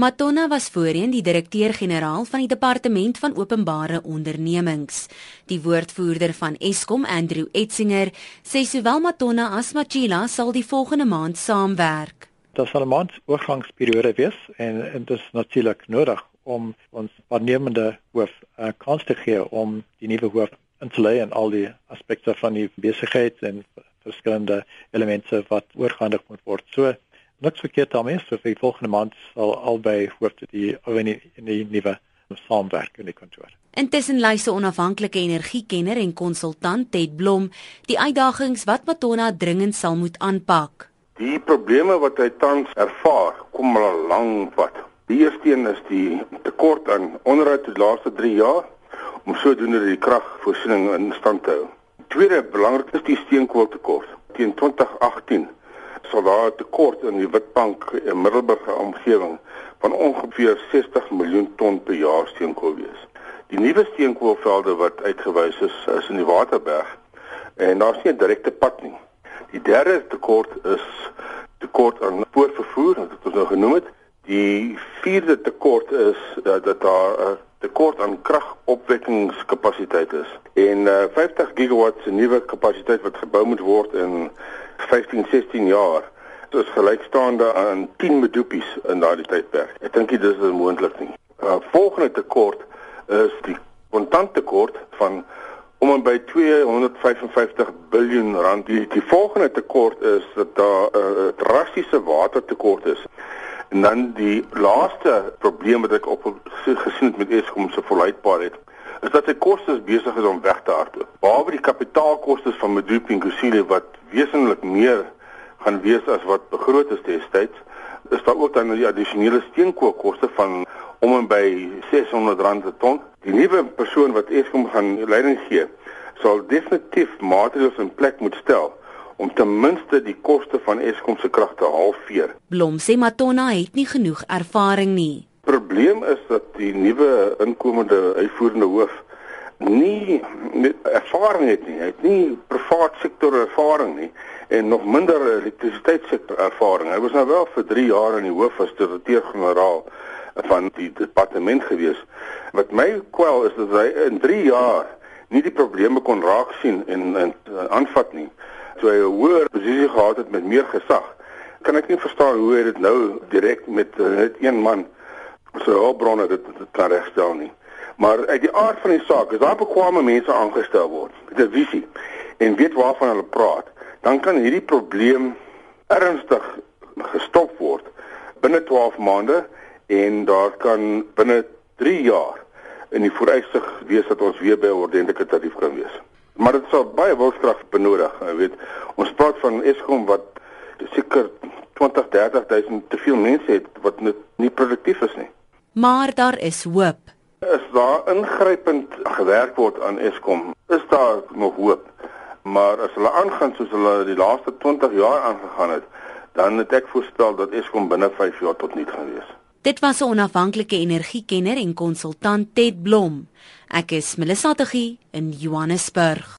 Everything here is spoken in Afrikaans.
Matonna was voorheen die direkteur-generaal van die Departement van Openbare Ondernemings. Die woordvoerder van Eskom, Andrew Etzinger, sê sowel Matonna as Machila sal die volgende maand saamwerk. Dit sal 'n maand oorgangsperiode wees en, en dit is natuurlik nodig om ons waarnemende hoof 'n uh, kans te gee om die nuwe hoof in te lê en al die aspekte van die besigheid en verskillende elemente wat oorgehandig moet word. So niks verkeerd daarmee, so vir volgende maand sal albei hoofde die in die, in die nuwe saamwerk in die kantoor. Intussen luister onafhanklike energiekenner en konsultant Ted Blom die uitdagings wat Matona dringend sal moet aanpak. Die probleme wat hy tans ervaar, kom al lank pad. Die eerste een is die tekort aan onderhoud die laaste 3 jaar om sodoende die kragvoorsiening in stand te hou. Tweede belangrik is die steenkooltekort. Teen 2018 'n tekort in die Witbank en Middelburg omgewing van ongeveer 60 miljoen ton per jaar steenkool wees. Die nuwe steenkoolvelde wat uitgewys is, is in die Waterberg en daar's nie 'n direkte pad nie. Die derde tekort is tekort aan spoorvervoer, wat ons nou genoem het. Die vierde tekort is dat, dat daar 'n tekort aan kragopwekkingskapasiteit is. En uh, 50 gigawatts se nuwe kapasiteit wat gebou moet word in 15, 16 jaar is gelykstaande aan 10 medupies in daardie tydperk. Ek dink dit is onmoontlik nie. Uh, volgende tekort is die kontanttekort van om en by 255 miljard rand. Die, die volgende tekort is dat daar 'n uh, drastiese watertekort is. En dan die laaste probleem wat ek op gesien het met Eskom se volhoubaarheid is dat sy kostes besig is om weg te hardloop. Behalwe die kapitaalkoste van Medupi en Kusile wat wesentlik meer gaan wees as wat begroot is destyds, is daar ook dan die addisionele steenkoolkoste van om en by R600 per ton. Die nuwe persoon wat Eskom gaan leiding gee, sal definitief maatreëls in plek moet stel om ten minste die koste van Eskom se krag te halveer. Blom sê Matonna het nie genoeg ervaring nie. Probleem is dat die nuwe inkomende uitvoerende hoof nie ervaring het nie. Hy het nie privaat sektor ervaring nie en nog minder elektrisiteitssektor ervaring. Hy was nou wel vir 3 jaar in die hoof as direkteur-generaal van die departement gewees. Wat my kwel is dat hy in 3 jaar nie die probleme kon raak sien en en aanvat nie toe hy 'n hoër posisie gehad het met meer gesag, kan ek nie verstaan hoe hy dit nou direk met uh, net een man so hulpbronne dit, dit kan regstel nie. Maar uit die aard van die saak, as daar bekwame mense aangestel word met 'n visie en weet waarvan hulle praat, dan kan hierdie probleem ernstig gestop word binne 12 maande en daar kan binne 3 jaar in die vooruitsig wees dat ons weer by 'n ordentlike tarief kan wees. Maar dit sal baie wilskrag benodig, jy weet. Ons praat van Eskom wat seker 20, 30000 te veel mense het wat net nie produktief is nie. Maar daar is hoop. As daar ingrypend gewerk word aan Eskom, is daar nog hoop. Maar as hulle aangaan soos hulle die laaste 20 jaar aangegaan het, dan het ek voorstel dat Eskom binne 5 jaar tot nul gaan wees. Dit was 'n onafhanklike energiekenner en konsultant Ted Blom. Ek is Melissa Tuggie in Johannesburg.